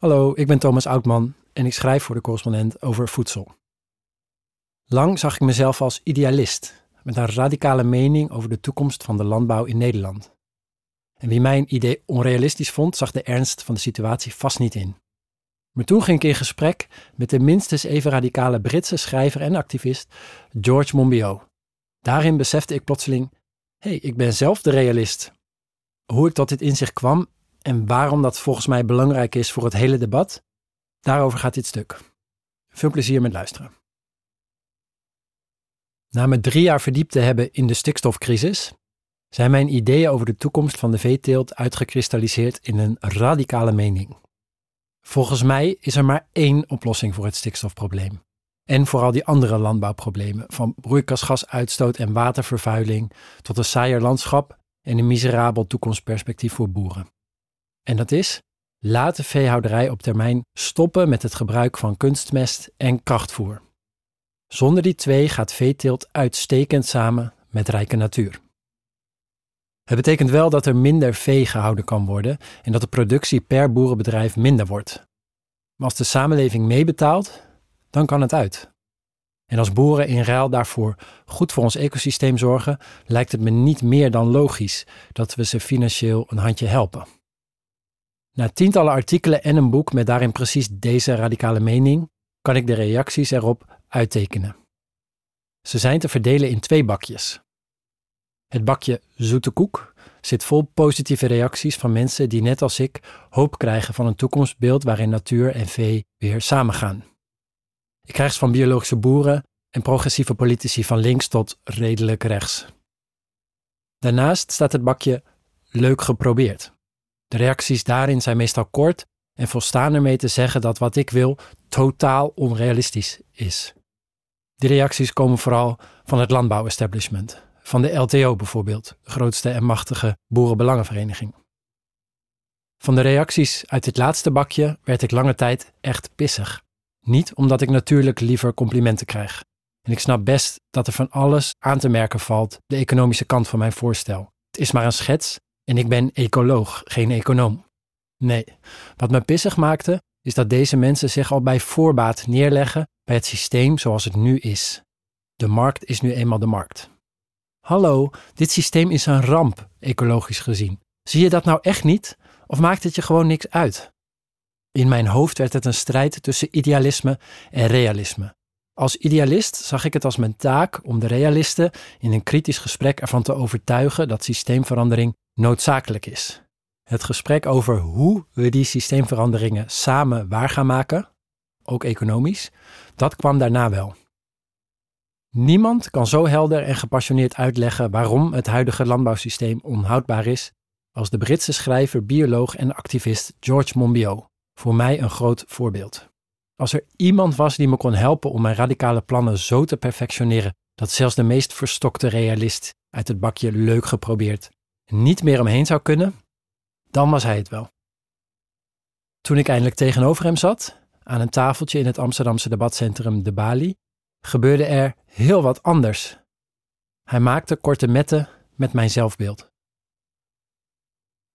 Hallo, ik ben Thomas Oudman en ik schrijf voor de correspondent over voedsel. Lang zag ik mezelf als idealist, met een radicale mening over de toekomst van de landbouw in Nederland. En wie mijn idee onrealistisch vond, zag de ernst van de situatie vast niet in. Maar toen ging ik in gesprek met de minstens even radicale Britse schrijver en activist George Monbiot. Daarin besefte ik plotseling: hé, hey, ik ben zelf de realist. Hoe ik tot dit inzicht kwam en waarom dat volgens mij belangrijk is voor het hele debat, daarover gaat dit stuk. Veel plezier met luisteren. Na me drie jaar verdiept te hebben in de stikstofcrisis, zijn mijn ideeën over de toekomst van de veeteelt uitgekristalliseerd in een radicale mening. Volgens mij is er maar één oplossing voor het stikstofprobleem. En vooral die andere landbouwproblemen, van broeikasgasuitstoot en watervervuiling tot een saaier landschap en een miserabel toekomstperspectief voor boeren. En dat is, laat de veehouderij op termijn stoppen met het gebruik van kunstmest en krachtvoer. Zonder die twee gaat veeteelt uitstekend samen met rijke natuur. Het betekent wel dat er minder vee gehouden kan worden en dat de productie per boerenbedrijf minder wordt. Maar als de samenleving meebetaalt, dan kan het uit. En als boeren in ruil daarvoor goed voor ons ecosysteem zorgen, lijkt het me niet meer dan logisch dat we ze financieel een handje helpen. Na tientallen artikelen en een boek met daarin precies deze radicale mening, kan ik de reacties erop uittekenen. Ze zijn te verdelen in twee bakjes. Het bakje zoete koek zit vol positieve reacties van mensen die net als ik hoop krijgen van een toekomstbeeld waarin natuur en vee weer samengaan. Ik krijg ze van biologische boeren en progressieve politici van links tot redelijk rechts. Daarnaast staat het bakje leuk geprobeerd. De reacties daarin zijn meestal kort en volstaan ermee te zeggen dat wat ik wil totaal onrealistisch is. Die reacties komen vooral van het landbouwestablishment, van de LTO bijvoorbeeld, de grootste en machtige boerenbelangenvereniging. Van de reacties uit dit laatste bakje werd ik lange tijd echt pissig. Niet omdat ik natuurlijk liever complimenten krijg. En ik snap best dat er van alles aan te merken valt, de economische kant van mijn voorstel. Het is maar een schets en ik ben ecoloog, geen econoom. Nee, wat me pissig maakte, is dat deze mensen zich al bij voorbaat neerleggen bij het systeem zoals het nu is. De markt is nu eenmaal de markt. Hallo, dit systeem is een ramp, ecologisch gezien. Zie je dat nou echt niet? Of maakt het je gewoon niks uit? In mijn hoofd werd het een strijd tussen idealisme en realisme. Als idealist zag ik het als mijn taak om de realisten in een kritisch gesprek ervan te overtuigen dat systeemverandering noodzakelijk is. Het gesprek over hoe we die systeemveranderingen samen waar gaan maken, ook economisch, dat kwam daarna wel. Niemand kan zo helder en gepassioneerd uitleggen waarom het huidige landbouwsysteem onhoudbaar is als de Britse schrijver, bioloog en activist George Monbiot, voor mij een groot voorbeeld. Als er iemand was die me kon helpen om mijn radicale plannen zo te perfectioneren dat zelfs de meest verstokte realist uit het bakje leuk geprobeerd niet meer omheen zou kunnen, dan was hij het wel. Toen ik eindelijk tegenover hem zat, aan een tafeltje in het Amsterdamse debatcentrum De Bali, gebeurde er heel wat anders. Hij maakte korte metten met mijn zelfbeeld.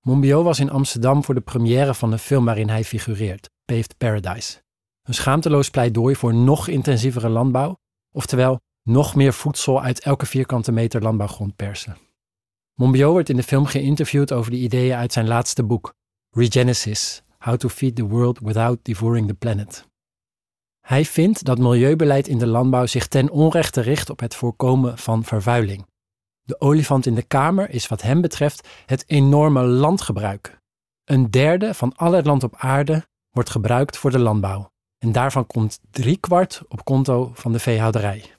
Monbiot was in Amsterdam voor de première van de film waarin hij figureert, Paved Paradise. Een schaamteloos pleidooi voor nog intensievere landbouw, oftewel nog meer voedsel uit elke vierkante meter landbouwgrond persen. Monbiot wordt in de film geïnterviewd over de ideeën uit zijn laatste boek, Regenesis: How to Feed the World Without Devouring the Planet. Hij vindt dat milieubeleid in de landbouw zich ten onrechte richt op het voorkomen van vervuiling. De olifant in de kamer is wat hem betreft het enorme landgebruik. Een derde van al het land op aarde wordt gebruikt voor de landbouw. En daarvan komt driekwart op konto van de veehouderij.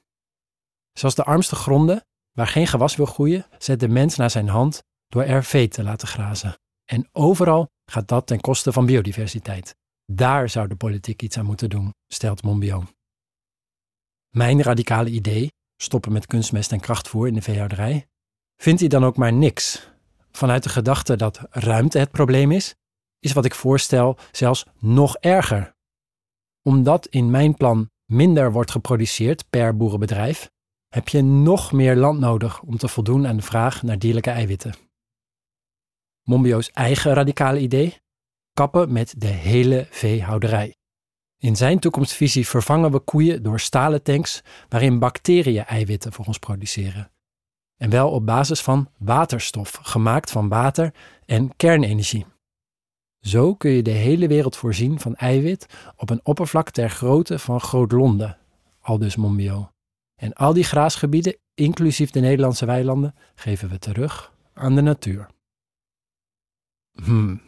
Zoals de armste gronden, waar geen gewas wil groeien, zet de mens naar zijn hand door er vee te laten grazen. En overal gaat dat ten koste van biodiversiteit. Daar zou de politiek iets aan moeten doen, stelt Monbiot. Mijn radicale idee, stoppen met kunstmest en krachtvoer in de veehouderij, vindt hij dan ook maar niks. Vanuit de gedachte dat ruimte het probleem is, is wat ik voorstel zelfs nog erger. Omdat in mijn plan minder wordt geproduceerd per boerenbedrijf, heb je nog meer land nodig om te voldoen aan de vraag naar dierlijke eiwitten. Monbiot's eigen radicale idee kappen met de hele veehouderij. In zijn toekomstvisie vervangen we koeien door stalen tanks waarin bacteriën eiwitten voor ons produceren. En wel op basis van waterstof, gemaakt van water en kernenergie. Zo kun je de hele wereld voorzien van eiwit op een oppervlak ter grootte van Groot-Londen, aldus Monbiot. En al die graasgebieden, inclusief de Nederlandse weilanden, geven we terug aan de natuur. Hmm.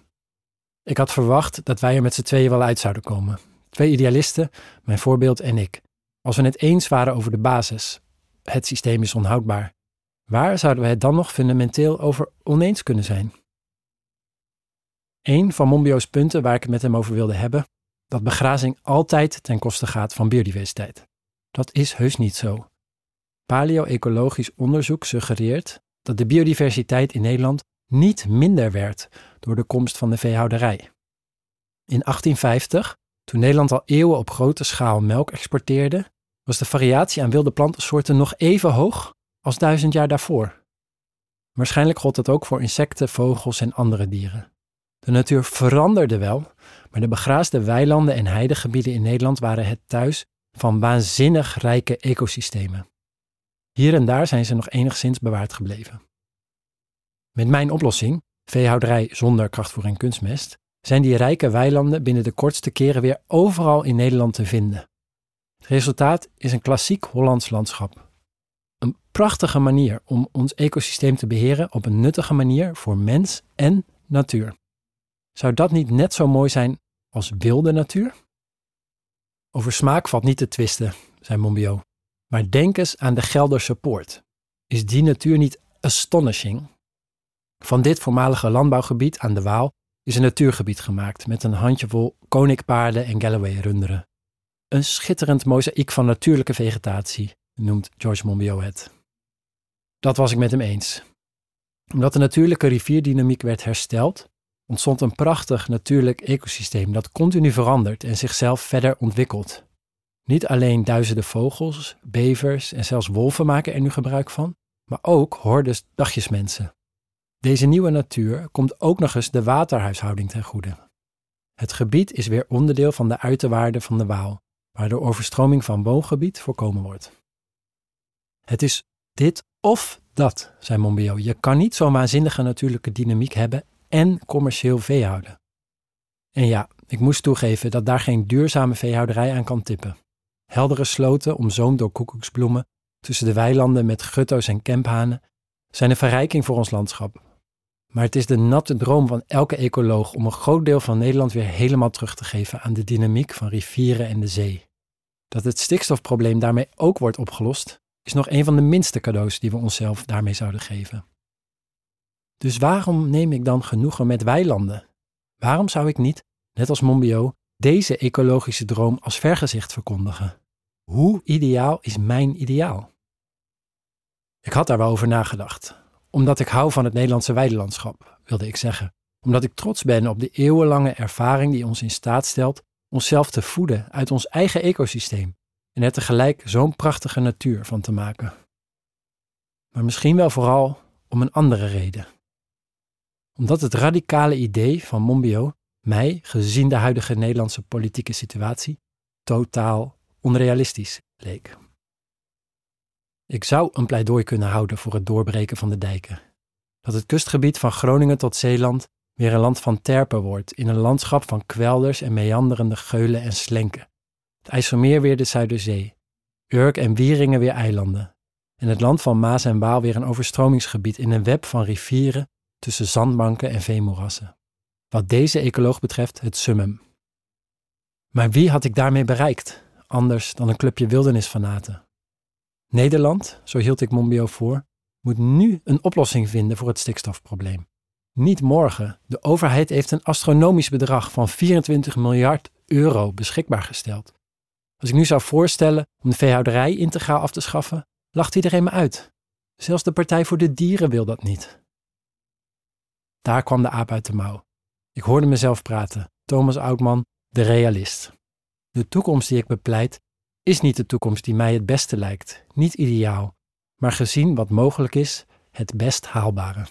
Ik had verwacht dat wij er met z'n tweeën wel uit zouden komen. Twee idealisten, mijn voorbeeld en ik. Als we het eens waren over de basis, het systeem is onhoudbaar, waar zouden we het dan nog fundamenteel over oneens kunnen zijn? Een van Monbio's punten waar ik het met hem over wilde hebben, dat begrazing altijd ten koste gaat van biodiversiteit. Dat is heus niet zo. Paleo-ecologisch onderzoek suggereert dat de biodiversiteit in Nederland niet minder werd door de komst van de veehouderij. In 1850, toen Nederland al eeuwen op grote schaal melk exporteerde, was de variatie aan wilde plantensoorten nog even hoog als duizend jaar daarvoor. Waarschijnlijk gold dat ook voor insecten, vogels en andere dieren. De natuur veranderde wel, maar de begraasde weilanden en heidegebieden in Nederland waren het thuis van waanzinnig rijke ecosystemen. Hier en daar zijn ze nog enigszins bewaard gebleven. Met mijn oplossing, veehouderij zonder krachtvoer en kunstmest, zijn die rijke weilanden binnen de kortste keren weer overal in Nederland te vinden. Het resultaat is een klassiek Hollands landschap. Een prachtige manier om ons ecosysteem te beheren op een nuttige manier voor mens en natuur. Zou dat niet net zo mooi zijn als wilde natuur? Over smaak valt niet te twisten, zei Monbiot. Maar denk eens aan de Gelderse Poort. Is die natuur niet astonishing? Van dit voormalige landbouwgebied aan de Waal is een natuurgebied gemaakt met een handjevol koninkpaarden en Galloway-runderen. Een schitterend mozaïek van natuurlijke vegetatie, noemt George Monbiot het. Dat was ik met hem eens. Omdat de natuurlijke rivierdynamiek werd hersteld, ontstond een prachtig natuurlijk ecosysteem dat continu verandert en zichzelf verder ontwikkelt. Niet alleen duizenden vogels, bevers en zelfs wolven maken er nu gebruik van, maar ook hordes dagjesmensen. Deze nieuwe natuur komt ook nog eens de waterhuishouding ten goede. Het gebied is weer onderdeel van de uiterwaarden van de Waal, waar de overstroming van woongebied voorkomen wordt. Het is dit of dat, zei Monbiot. Je kan niet zo'n waanzinnige natuurlijke dynamiek hebben en commercieel veehouden. En ja, ik moest toegeven dat daar geen duurzame veehouderij aan kan tippen. Heldere sloten omzoomd door koekoeksbloemen, tussen de weilanden met gutto's en kemphanen, zijn een verrijking voor ons landschap. Maar het is de natte droom van elke ecoloog om een groot deel van Nederland weer helemaal terug te geven aan de dynamiek van rivieren en de zee. Dat het stikstofprobleem daarmee ook wordt opgelost, is nog een van de minste cadeaus die we onszelf daarmee zouden geven. Dus waarom neem ik dan genoegen met weilanden? Waarom zou ik niet, net als Monbiot, deze ecologische droom als vergezicht verkondigen? Hoe ideaal is mijn ideaal? Ik had daar wel over nagedacht. Omdat ik hou van het Nederlandse weidelandschap, wilde ik zeggen. Omdat ik trots ben op de eeuwenlange ervaring die ons in staat stelt onszelf te voeden uit ons eigen ecosysteem en er tegelijk zo'n prachtige natuur van te maken. Maar misschien wel vooral om een andere reden omdat het radicale idee van Monbiot mij, gezien de huidige Nederlandse politieke situatie, totaal onrealistisch leek. Ik zou een pleidooi kunnen houden voor het doorbreken van de dijken. Dat het kustgebied van Groningen tot Zeeland weer een land van terpen wordt, in een landschap van kwelders en meanderende geulen en slenken. Het IJsselmeer weer de Zuiderzee, Urk en Wieringen weer eilanden. En het land van Maas en Waal weer een overstromingsgebied in een web van rivieren, tussen zandbanken en veemoerassen. Wat deze ecoloog betreft het summum. Maar wie had ik daarmee bereikt, anders dan een clubje wildernisfanaten? Nederland, zo hield ik Monbiot voor, moet nu een oplossing vinden voor het stikstofprobleem. Niet morgen. De overheid heeft een astronomisch bedrag van 24 miljard euro beschikbaar gesteld. Als ik nu zou voorstellen om de veehouderij integraal af te schaffen, lacht iedereen me uit. Zelfs de Partij voor de Dieren wil dat niet. Daar kwam de aap uit de mouw. Ik hoorde mezelf praten. Thomas Oudman, de realist. De toekomst die ik bepleit is niet de toekomst die mij het beste lijkt, niet ideaal, maar gezien wat mogelijk is, het best haalbare.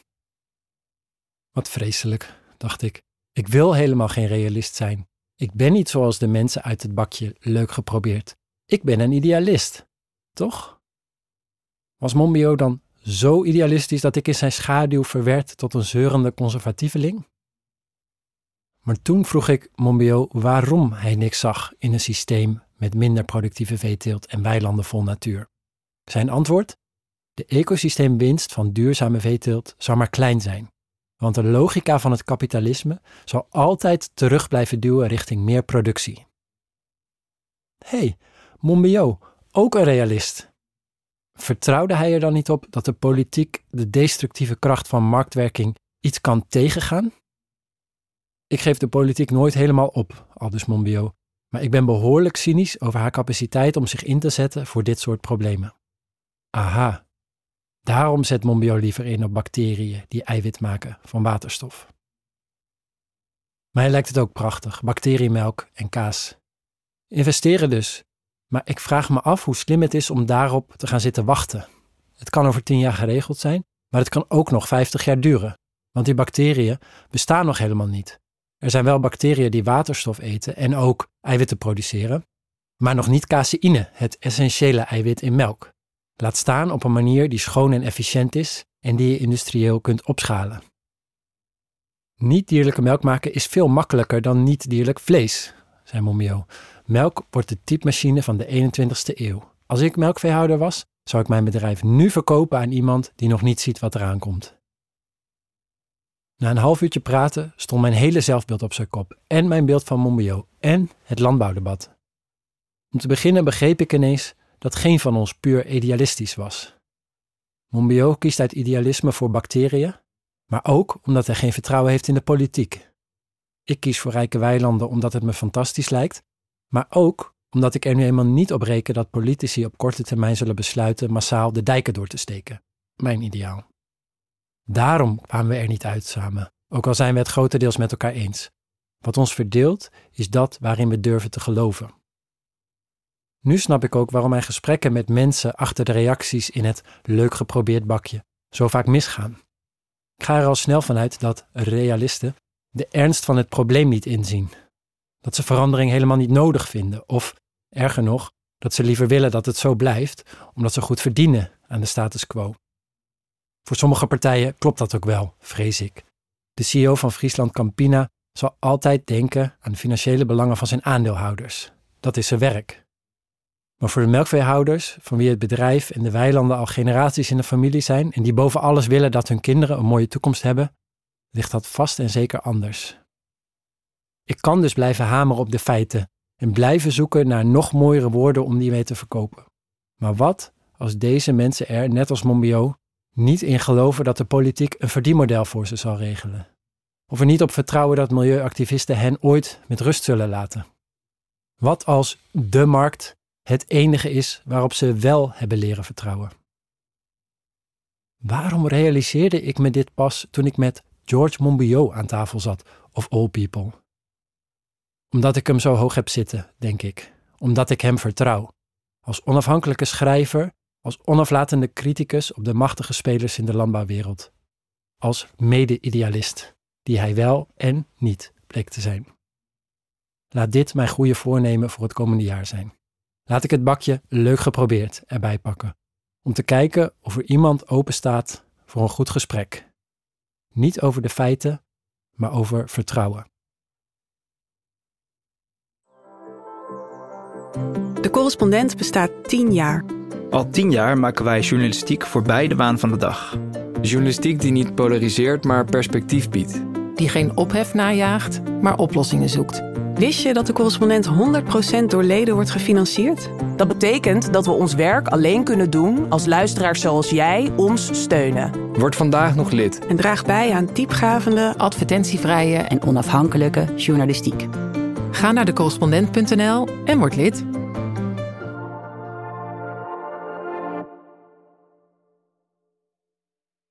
Wat vreselijk, dacht ik. Ik wil helemaal geen realist zijn. Ik ben niet zoals de mensen uit het bakje leuk geprobeerd. Ik ben een idealist. Toch? Was Monbiot dan zo idealistisch dat ik in zijn schaduw verwerd tot een zeurende conservatieveling? Maar toen vroeg ik Monbiot waarom hij niks zag in een systeem met minder productieve veeteelt en weilanden vol natuur. Zijn antwoord? De ecosysteemwinst van duurzame veeteelt zou maar klein zijn, want de logica van het kapitalisme zal altijd terug blijven duwen richting meer productie. Hé, hey, Monbiot, ook een realist. Vertrouwde hij er dan niet op dat de politiek de destructieve kracht van marktwerking iets kan tegengaan? Ik geef de politiek nooit helemaal op, aldus Monbiot, maar ik ben behoorlijk cynisch over haar capaciteit om zich in te zetten voor dit soort problemen. Aha, daarom zet Monbiot liever in op bacteriën die eiwit maken van waterstof. Mij lijkt het ook prachtig, bacteriemelk en kaas. Investeren dus, maar ik vraag me af hoe slim het is om daarop te gaan zitten wachten. Het kan over tien jaar geregeld zijn, maar het kan ook nog vijftig jaar duren, want die bacteriën bestaan nog helemaal niet. Er zijn wel bacteriën die waterstof eten en ook eiwitten produceren, maar nog niet caseïne, het essentiële eiwit in melk. Laat staan op een manier die schoon en efficiënt is en die je industrieel kunt opschalen. Niet-dierlijke melk maken is veel makkelijker dan niet-dierlijk vlees, zei Momio. Melk wordt de typemachine van de 21ste eeuw. Als ik melkveehouder was, zou ik mijn bedrijf nu verkopen aan iemand die nog niet ziet wat eraan komt. Na een half uurtje praten stond mijn hele zelfbeeld op zijn kop en mijn beeld van Monbiot en het landbouwdebat. Om te beginnen begreep ik ineens dat geen van ons puur idealistisch was. Monbiot kiest uit idealisme voor bacteriën, maar ook omdat hij geen vertrouwen heeft in de politiek. Ik kies voor rijke weilanden omdat het me fantastisch lijkt, maar ook omdat ik er nu eenmaal niet op reken dat politici op korte termijn zullen besluiten massaal de dijken door te steken. Mijn ideaal. Daarom kwamen we er niet uit samen, ook al zijn we het grotendeels met elkaar eens. Wat ons verdeelt is dat waarin we durven te geloven. Nu snap ik ook waarom mijn gesprekken met mensen achter de reacties in het leuk geprobeerd bakje zo vaak misgaan. Ik ga er al snel vanuit dat realisten de ernst van het probleem niet inzien. Dat ze verandering helemaal niet nodig vinden, of erger nog, dat ze liever willen dat het zo blijft, omdat ze goed verdienen aan de status quo. Voor sommige partijen klopt dat ook wel, vrees ik. De CEO van Friesland Campina zal altijd denken aan de financiële belangen van zijn aandeelhouders. Dat is zijn werk. Maar voor de melkveehouders, van wie het bedrijf en de weilanden al generaties in de familie zijn en die boven alles willen dat hun kinderen een mooie toekomst hebben, ligt dat vast en zeker anders. Ik kan dus blijven hameren op de feiten en blijven zoeken naar nog mooiere woorden om die mee te verkopen. Maar wat als deze mensen er, net als Monbiot, niet in geloven dat de politiek een verdienmodel voor ze zal regelen? Of er niet op vertrouwen dat milieuactivisten hen ooit met rust zullen laten? Wat als de markt het enige is waarop ze wel hebben leren vertrouwen? Waarom realiseerde ik me dit pas toen ik met George Monbiot aan tafel zat, of all people? Omdat ik hem zo hoog heb zitten, denk ik. Omdat ik hem vertrouw. Als onafhankelijke schrijver, als onaflatende criticus op de machtige spelers in de landbouwwereld. Als mede-idealist, die hij wel en niet bleek te zijn. Laat dit mijn goede voornemen voor het komende jaar zijn. Laat ik het bakje leuk geprobeerd erbij pakken. Om te kijken of er iemand open staat voor een goed gesprek. Niet over de feiten, maar over vertrouwen. De correspondent bestaat tien jaar. Al tien jaar maken wij journalistiek voorbij de waan van de dag. Journalistiek die niet polariseert, maar perspectief biedt. Die geen ophef najaagt, maar oplossingen zoekt. Wist je dat de correspondent 100% door leden wordt gefinancierd? Dat betekent dat we ons werk alleen kunnen doen als luisteraars zoals jij ons steunen. Word vandaag nog lid. En draag bij aan diepgravende, advertentievrije en onafhankelijke journalistiek. Ga naar decorrespondent.nl en word lid.